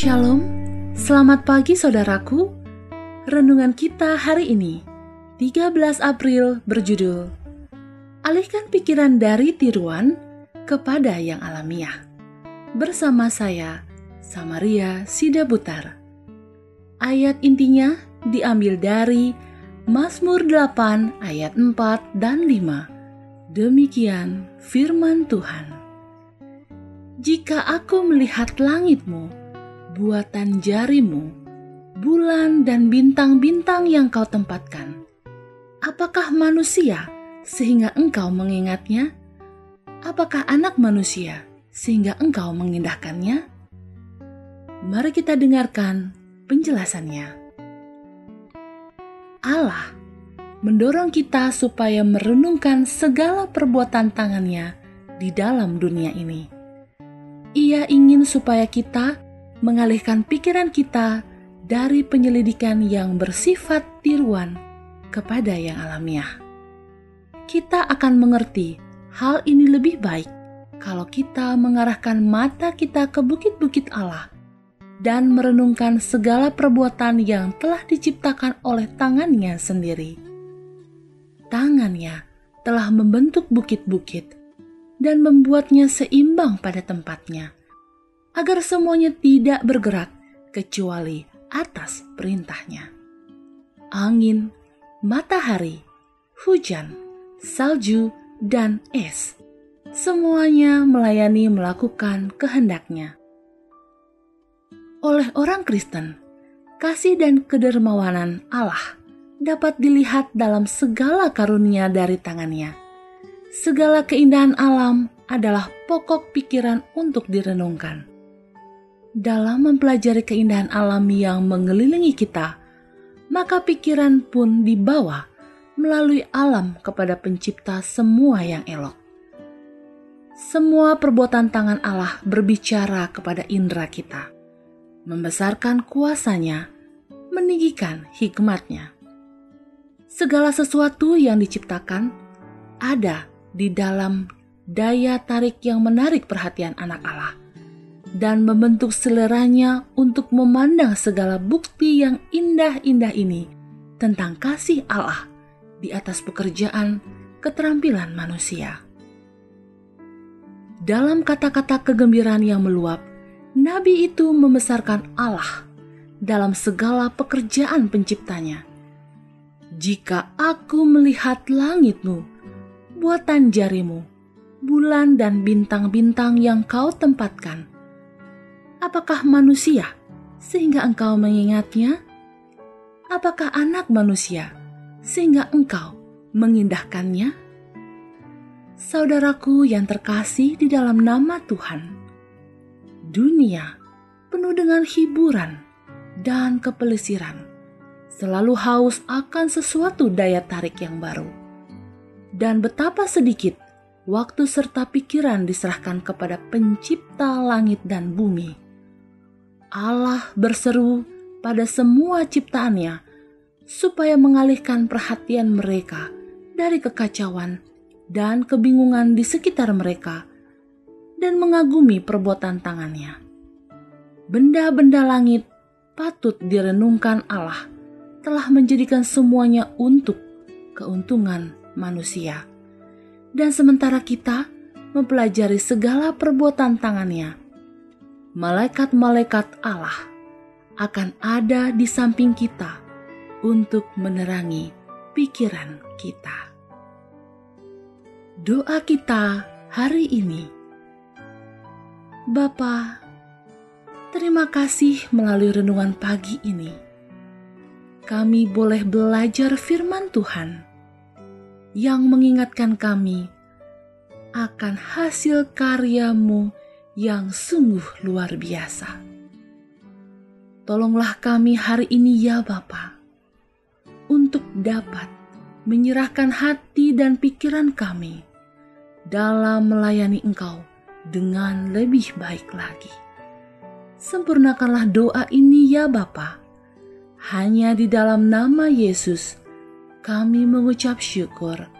Shalom, selamat pagi saudaraku. Renungan kita hari ini, 13 April berjudul Alihkan pikiran dari tiruan kepada yang alamiah. Bersama saya, Samaria Sida Butar. Ayat intinya diambil dari Mazmur 8 ayat 4 dan 5. Demikian firman Tuhan. Jika aku melihat langitmu, buatan jarimu, bulan dan bintang-bintang yang kau tempatkan. Apakah manusia sehingga engkau mengingatnya? Apakah anak manusia sehingga engkau mengindahkannya? Mari kita dengarkan penjelasannya. Allah mendorong kita supaya merenungkan segala perbuatan tangannya di dalam dunia ini. Ia ingin supaya kita mengalihkan pikiran kita dari penyelidikan yang bersifat tiruan kepada yang alamiah. Kita akan mengerti hal ini lebih baik kalau kita mengarahkan mata kita ke bukit-bukit Allah dan merenungkan segala perbuatan yang telah diciptakan oleh tangannya sendiri. Tangannya telah membentuk bukit-bukit dan membuatnya seimbang pada tempatnya agar semuanya tidak bergerak kecuali atas perintahnya. Angin, matahari, hujan, salju, dan es, semuanya melayani melakukan kehendaknya. Oleh orang Kristen, kasih dan kedermawanan Allah dapat dilihat dalam segala karunia dari tangannya. Segala keindahan alam adalah pokok pikiran untuk direnungkan dalam mempelajari keindahan alam yang mengelilingi kita, maka pikiran pun dibawa melalui alam kepada Pencipta semua yang elok. Semua perbuatan tangan Allah berbicara kepada indera kita, membesarkan kuasanya, meninggikan hikmatnya. Segala sesuatu yang diciptakan ada di dalam daya tarik yang menarik perhatian anak Allah dan membentuk seleranya untuk memandang segala bukti yang indah-indah ini tentang kasih Allah di atas pekerjaan keterampilan manusia. Dalam kata-kata kegembiraan yang meluap, nabi itu membesarkan Allah dalam segala pekerjaan penciptanya. Jika aku melihat langitmu, buatan jarimu, bulan dan bintang-bintang yang kau tempatkan, Apakah manusia sehingga engkau mengingatnya? Apakah anak manusia sehingga engkau mengindahkannya? Saudaraku yang terkasih di dalam nama Tuhan, dunia penuh dengan hiburan dan kepelesiran, selalu haus akan sesuatu daya tarik yang baru. Dan betapa sedikit waktu serta pikiran diserahkan kepada Pencipta langit dan bumi Allah berseru pada semua ciptaannya supaya mengalihkan perhatian mereka dari kekacauan dan kebingungan di sekitar mereka dan mengagumi perbuatan tangannya. Benda-benda langit patut direnungkan Allah telah menjadikan semuanya untuk keuntungan manusia. Dan sementara kita mempelajari segala perbuatan tangannya, malaikat-malaikat Allah akan ada di samping kita untuk menerangi pikiran kita. Doa kita hari ini. Bapa, terima kasih melalui renungan pagi ini. Kami boleh belajar firman Tuhan yang mengingatkan kami akan hasil karyamu yang sungguh luar biasa. Tolonglah kami hari ini ya Bapa, untuk dapat menyerahkan hati dan pikiran kami dalam melayani Engkau dengan lebih baik lagi. Sempurnakanlah doa ini ya Bapa. Hanya di dalam nama Yesus kami mengucap syukur.